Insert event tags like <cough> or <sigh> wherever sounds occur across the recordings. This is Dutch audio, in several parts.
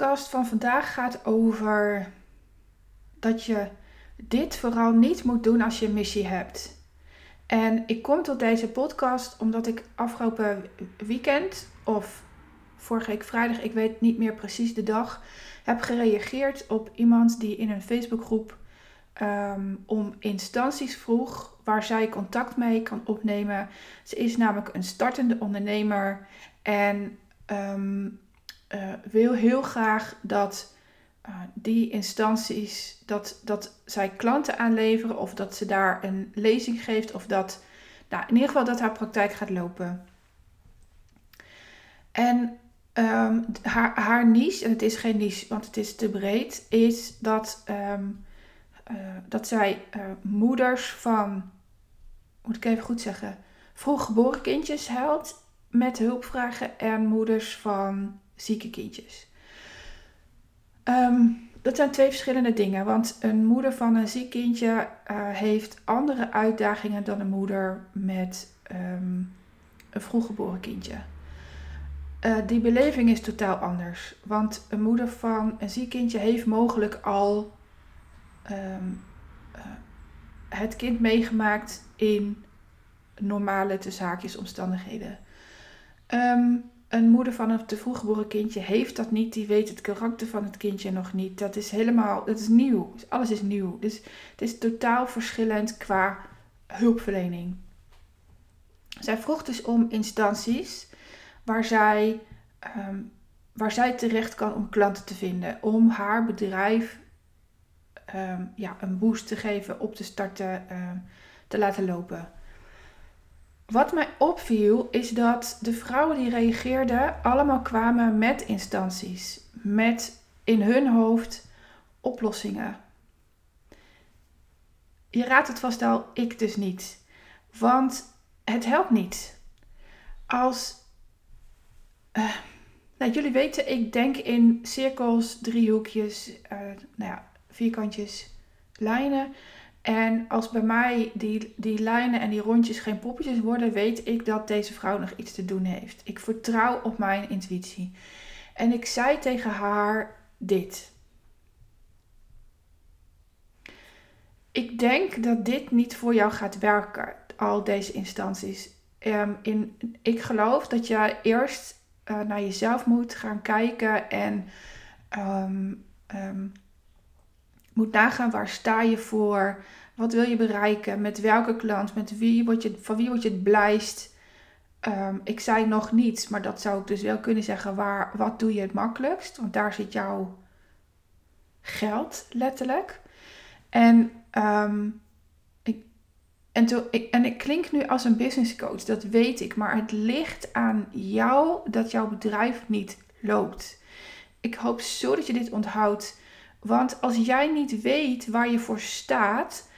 podcast van vandaag gaat over dat je dit vooral niet moet doen als je een missie hebt. En ik kom tot deze podcast omdat ik afgelopen weekend of vorige week vrijdag, ik weet niet meer precies de dag, heb gereageerd op iemand die in een Facebookgroep um, om instanties vroeg waar zij contact mee kan opnemen. Ze is namelijk een startende ondernemer en um, uh, wil heel graag dat uh, die instanties, dat, dat zij klanten aanleveren of dat ze daar een lezing geeft of dat, nou, in ieder geval dat haar praktijk gaat lopen. En um, haar, haar niche, en het is geen niche, want het is te breed, is dat, um, uh, dat zij moeders van, moet ik even goed zeggen, vroeggeboren kindjes helpt met hulpvragen en moeders van zieke kindjes. Um, dat zijn twee verschillende dingen, want een moeder van een ziek kindje uh, heeft andere uitdagingen dan een moeder met um, een vroeggeboren kindje. Uh, die beleving is totaal anders, want een moeder van een ziek kindje heeft mogelijk al um, uh, het kind meegemaakt in normale te zaakjes omstandigheden. Um, een moeder van een te vroeg geboren kindje heeft dat niet. Die weet het karakter van het kindje nog niet. Dat is helemaal, dat is nieuw. Dus alles is nieuw. Dus het is totaal verschillend qua hulpverlening. Zij vroeg dus om instanties waar zij, um, waar zij terecht kan om klanten te vinden. Om haar bedrijf um, ja, een boost te geven, op te starten, um, te laten lopen. Wat mij opviel is dat de vrouwen die reageerden allemaal kwamen met instanties, met in hun hoofd oplossingen. Je raadt het vast al, ik dus niet. Want het helpt niet. Als. Uh, nou, jullie weten, ik denk in cirkels, driehoekjes, uh, nou ja, vierkantjes, lijnen. En als bij mij die, die lijnen en die rondjes geen poppetjes worden, weet ik dat deze vrouw nog iets te doen heeft. Ik vertrouw op mijn intuïtie. En ik zei tegen haar dit. Ik denk dat dit niet voor jou gaat werken, al deze instanties. Um, in, ik geloof dat je eerst uh, naar jezelf moet gaan kijken en um, moet nagaan waar sta je voor, wat wil je bereiken, met welke klant, met wie word je, van wie word je het blijst. Um, ik zei nog niets, maar dat zou ik dus wel kunnen zeggen. Waar, wat doe je het makkelijkst? Want daar zit jouw geld letterlijk. En, um, ik, en, ik, en ik klink nu als een business coach, dat weet ik. Maar het ligt aan jou dat jouw bedrijf niet loopt. Ik hoop zo dat je dit onthoudt. Want als jij niet weet waar je voor staat,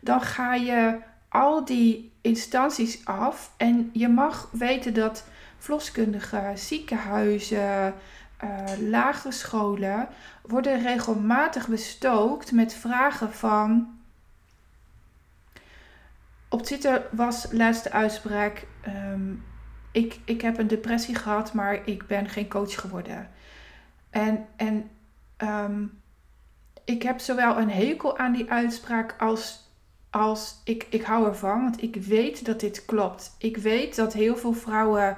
dan ga je al die instanties af. En je mag weten dat verloskundigen, ziekenhuizen, uh, lagere scholen worden regelmatig bestookt met vragen van. Op Twitter was laatste uitspraak: um, ik, ik heb een depressie gehad, maar ik ben geen coach geworden. En, en um, ik heb zowel een hekel aan die uitspraak als, als ik, ik hou ervan. Want ik weet dat dit klopt. Ik weet dat heel veel vrouwen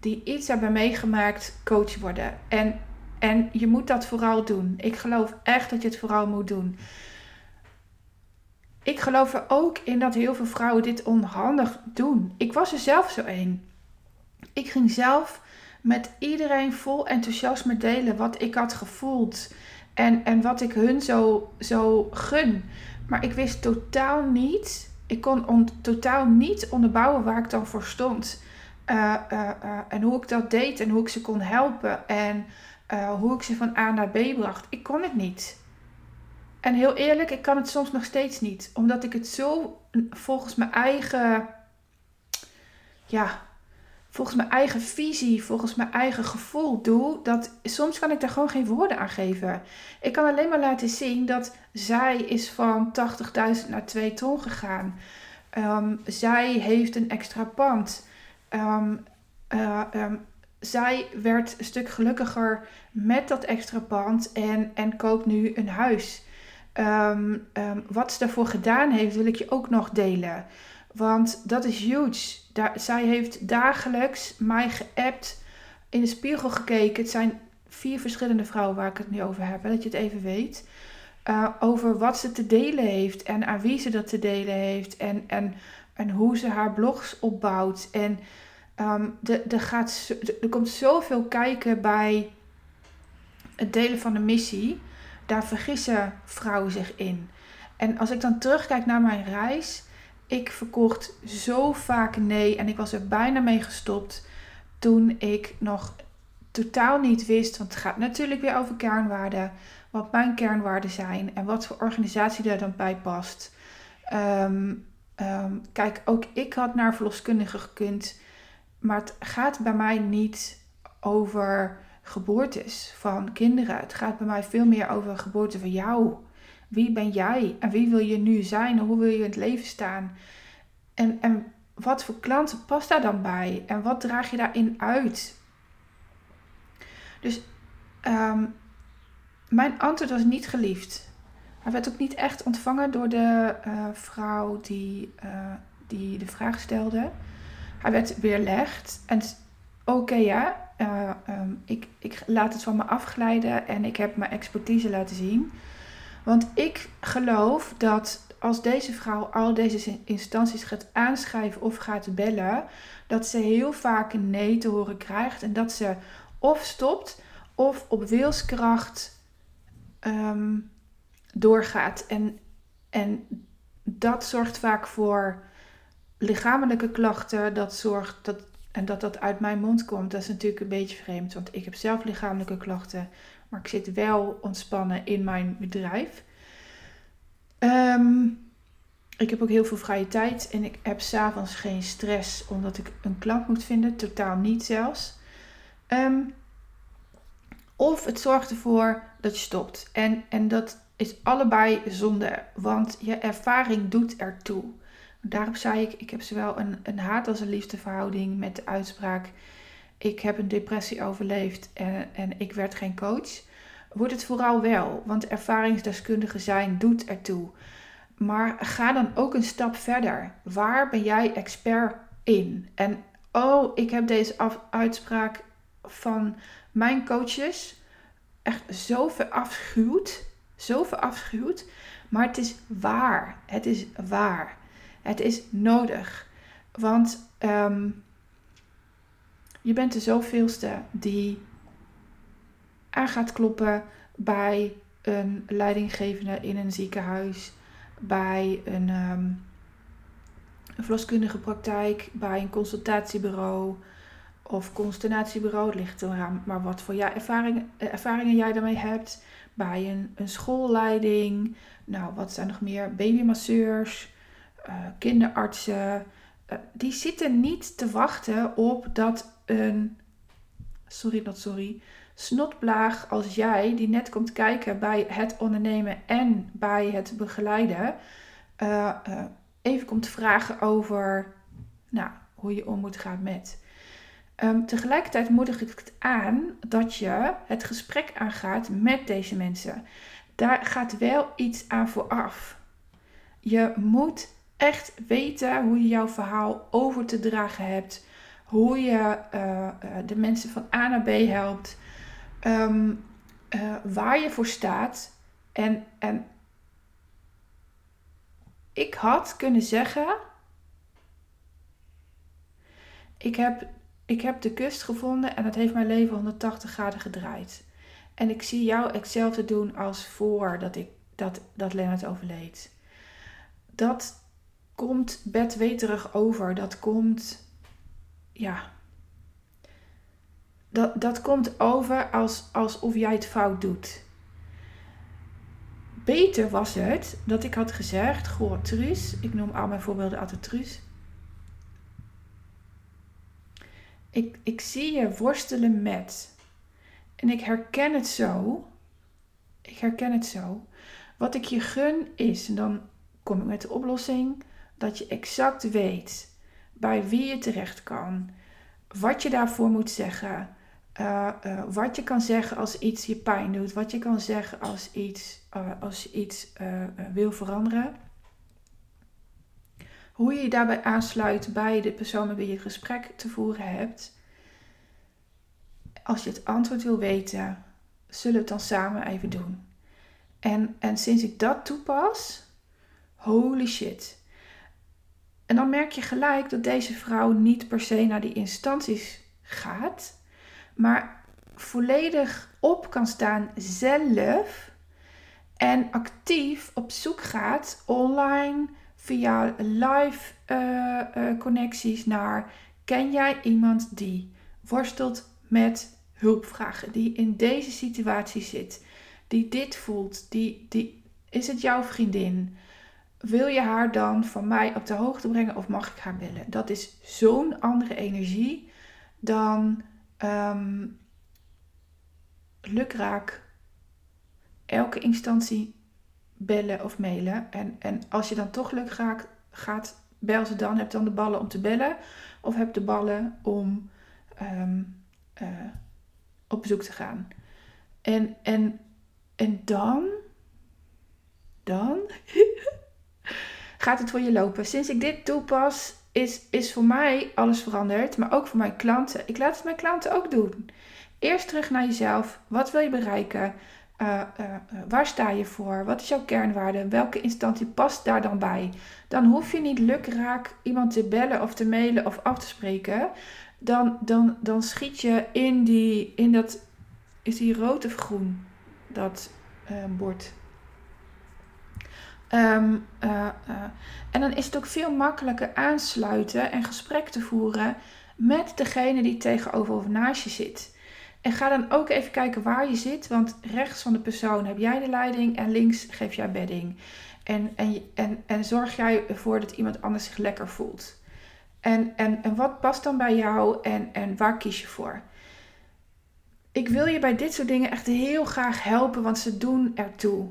die iets hebben meegemaakt coach worden. En, en je moet dat vooral doen. Ik geloof echt dat je het vooral moet doen. Ik geloof er ook in dat heel veel vrouwen dit onhandig doen. Ik was er zelf zo een. Ik ging zelf met iedereen vol enthousiasme delen wat ik had gevoeld. En, en wat ik hun zo, zo gun. Maar ik wist totaal niet, ik kon on, totaal niet onderbouwen waar ik dan voor stond. Uh, uh, uh, en hoe ik dat deed en hoe ik ze kon helpen. En hoe ik ze van A naar B bracht. Ik kon het niet. En heel eerlijk, ik kan het soms nog steeds niet. Omdat ik het zo volgens mijn eigen ja, volgens mijn eigen visie, volgens mijn eigen gevoel doe, dat soms kan ik daar gewoon geen woorden aan geven. Ik kan alleen maar laten zien dat zij is van 80.000 naar 2 ton gegaan. Um, zij heeft een extra pand. Um, uh, um, zij werd een stuk gelukkiger met dat extra pand en, en koopt nu een huis. Ehm, ehm, wat ze daarvoor gedaan heeft, wil ik je ook nog delen. Want dat is huge. Zij heeft dagelijks mij geappt, in de spiegel gekeken. Het zijn vier verschillende vrouwen waar ik het nu over heb, dat je het even weet. Uh, over wat ze te delen heeft en aan wie ze dat te delen heeft. En, en, en hoe ze haar blogs opbouwt. En um, de, de gaat, er komt zoveel kijken bij het delen van de missie. Daar vergissen vrouwen zich in. En als ik dan terugkijk naar mijn reis, ik verkocht zo vaak nee en ik was er bijna mee gestopt toen ik nog totaal niet wist, want het gaat natuurlijk weer over kernwaarden, wat mijn kernwaarden zijn en wat voor organisatie er dan bij past. Ehm, ehm, kijk, ook ik had naar verloskundige gekund, maar het gaat bij mij niet over geboortes van kinderen. Het gaat bij mij veel meer over geboorte van jou. Wie ben jij en wie wil je nu zijn hoe wil je in het leven staan? En, en wat voor klanten past daar dan bij? En wat draag je daarin uit? Dus ehm, mijn antwoord was niet geliefd. Hij werd ook niet echt ontvangen door de uh, vrouw die, uh, die de vraag stelde. Hij werd weerlegd. En oké ja, uh, um, ik, ik laat het van me afglijden en ik heb mijn expertise laten zien. Want ik geloof dat als deze vrouw al deze instanties gaat aanschrijven of gaat bellen, dat ze heel vaak een nee te horen krijgt en dat ze of stopt of op wilskracht um, doorgaat. En, en dat zorgt vaak voor lichamelijke klachten. Dat zorgt dat, en dat dat uit mijn mond komt. Dat is natuurlijk een beetje vreemd, want ik heb zelf lichamelijke klachten. Maar ik zit wel ontspannen in mijn bedrijf. Um, ik heb ook heel veel vrije tijd en ik heb s'avonds geen stress omdat ik een klant moet vinden. Totaal niet zelfs. Um, of het zorgt ervoor dat je stopt. En, en dat is allebei zonde, want je ervaring doet ertoe. Daarom zei ik, ik heb zowel een, een haat als een liefdeverhouding met de uitspraak... ik heb een depressie overleefd en, en ik werd geen coach. Wordt het vooral wel, want ervaringsdeskundige zijn doet ertoe. Maar ga dan ook een stap verder. Waar ben jij expert in? En oh, ik heb deze uitspraak van mijn coaches echt zo verafschuwd. Zo verafschuwd. Maar het is waar. Het is waar. Het is nodig. Want ehm, je bent de zoveelste die aan gaat kloppen bij een leidinggevende in een ziekenhuis, bij een, um, verloskundige praktijk, bij een consultatiebureau, of constellatiebureau. Het ligt eraan maar wat voor eh, ervaringen jij daarmee hebt. Bij een, een schoolleiding. Nou, wat zijn nog meer? Babymasseurs, uh, kinderartsen. Uh, die zitten niet te wachten op dat een, sorry, dat sorry, snotblaag als jij, die net komt kijken bij het ondernemen en bij het begeleiden, uh, even komt vragen over nou, hoe je om moet gaan met. Um, tegelijkertijd moedig ik het aan dat je het gesprek aangaat met deze mensen. Daar gaat wel iets aan vooraf. Je moet echt weten hoe je jouw verhaal over te dragen hebt. Hoe je uh, de mensen van A naar B helpt. Um, uh, waar je voor staat. En, en ik had kunnen zeggen. Ik heb ik heb de kust gevonden en het heeft mijn leven 180 graden gedraaid. En ik zie jou hetzelfde doen als voordat ik dat, dat Lennart overleed. Dat komt bedweterig over. Dat komt, ja, dat, dat komt over als, alsof jij het fout doet. Beter was het dat ik had gezegd, goh, Truus, ik noem al mijn voorbeelden altijd Truus. Ik, ik zie je worstelen met. En ik herken het zo. Ik herken het zo. Wat ik je gun is, en dan kom ik met de oplossing, dat je exact weet bij wie je terecht kan. wat je daarvoor moet zeggen. Uh, uh, wat je kan zeggen als iets je pijn doet. Wat je kan zeggen als iets, uh, als iets wil veranderen. Hoe je je daarbij aansluit bij de persoon met wie je het gesprek te voeren hebt. Als je het antwoord wil weten, zullen we het dan samen even doen. En, en sinds ik dat toepas, holy shit. En dan merk je gelijk dat deze vrouw niet per se naar die instanties gaat, maar volledig op kan staan zelf en actief op zoek gaat online via live uh, uh, connecties naar ken jij iemand die worstelt met hulpvragen, die in deze situatie zit, die dit voelt, die, die is het jouw vriendin? Wil je haar dan van mij op de hoogte brengen of mag ik haar bellen? Dat is zo'n andere energie dan um, lukraak elke instantie bellen of mailen. En, en als je dan toch lukraak gaat, bel ze dan. Heb dan de ballen om te bellen of heb de ballen om um, uh, op bezoek te gaan. En, en, en dan, dan gaat het voor je lopen. Sinds ik dit toepas, is, is voor mij alles veranderd, maar ook voor mijn klanten. Ik laat het mijn klanten ook doen. Eerst terug naar jezelf. Wat wil je bereiken? Uh, uh, waar sta je voor? Wat is jouw kernwaarde? Welke instantie past daar dan bij? Dan hoef je niet lukraak iemand te bellen of te mailen of af te spreken. Dan, dan, dan schiet je in, die, in dat. Is die rood of groen? Dat uh, bord. Um, uh, uh, en dan is het ook veel makkelijker aansluiten en gesprek te voeren met degene die tegenover of naast je zit. En ga dan ook even kijken waar je zit, want rechts van de persoon heb jij de leiding en links geef jij bedding. En, en, en, en zorg jij ervoor dat iemand anders zich lekker voelt. En, en, en wat past dan bij jou en, en waar kies je voor? Ik wil je bij dit soort dingen echt heel graag helpen, want ze doen ertoe.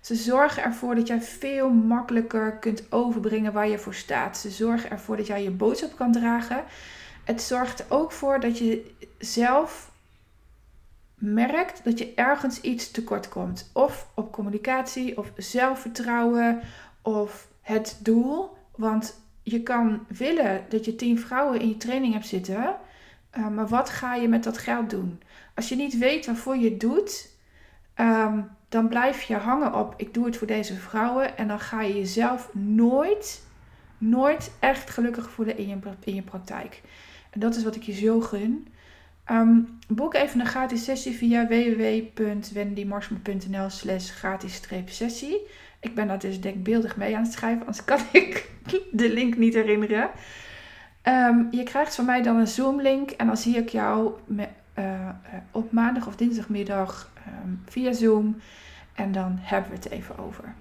Ze zorgen ervoor dat jij veel makkelijker kunt overbrengen waar je voor staat. Ze zorgen ervoor dat jij je boodschap kan dragen. Het zorgt er ook voor dat je zelf merkt dat je ergens iets tekort komt. Of op communicatie, of zelfvertrouwen, of het doel. Want je kan willen dat je tien vrouwen in je training hebt zitten. Uh, maar wat ga je met dat geld doen? Als je niet weet waarvoor je het doet, um, dan blijf je hangen op ik doe het voor deze vrouwen. En dan ga je jezelf nooit, nooit echt gelukkig voelen in je, in je praktijk. En dat is wat ik je zo gun. Um, boek even een gratis sessie via www.wendymarsman.nl slash gratis sessie. Ik ben daar dus denkbeeldig mee aan het schrijven, anders kan <laughs> ik de link niet herinneren. Um, je krijgt van mij dan een Zoom link en dan zie ik jou op maandag of dinsdagmiddag um, via Zoom. En dan hebben we het even over.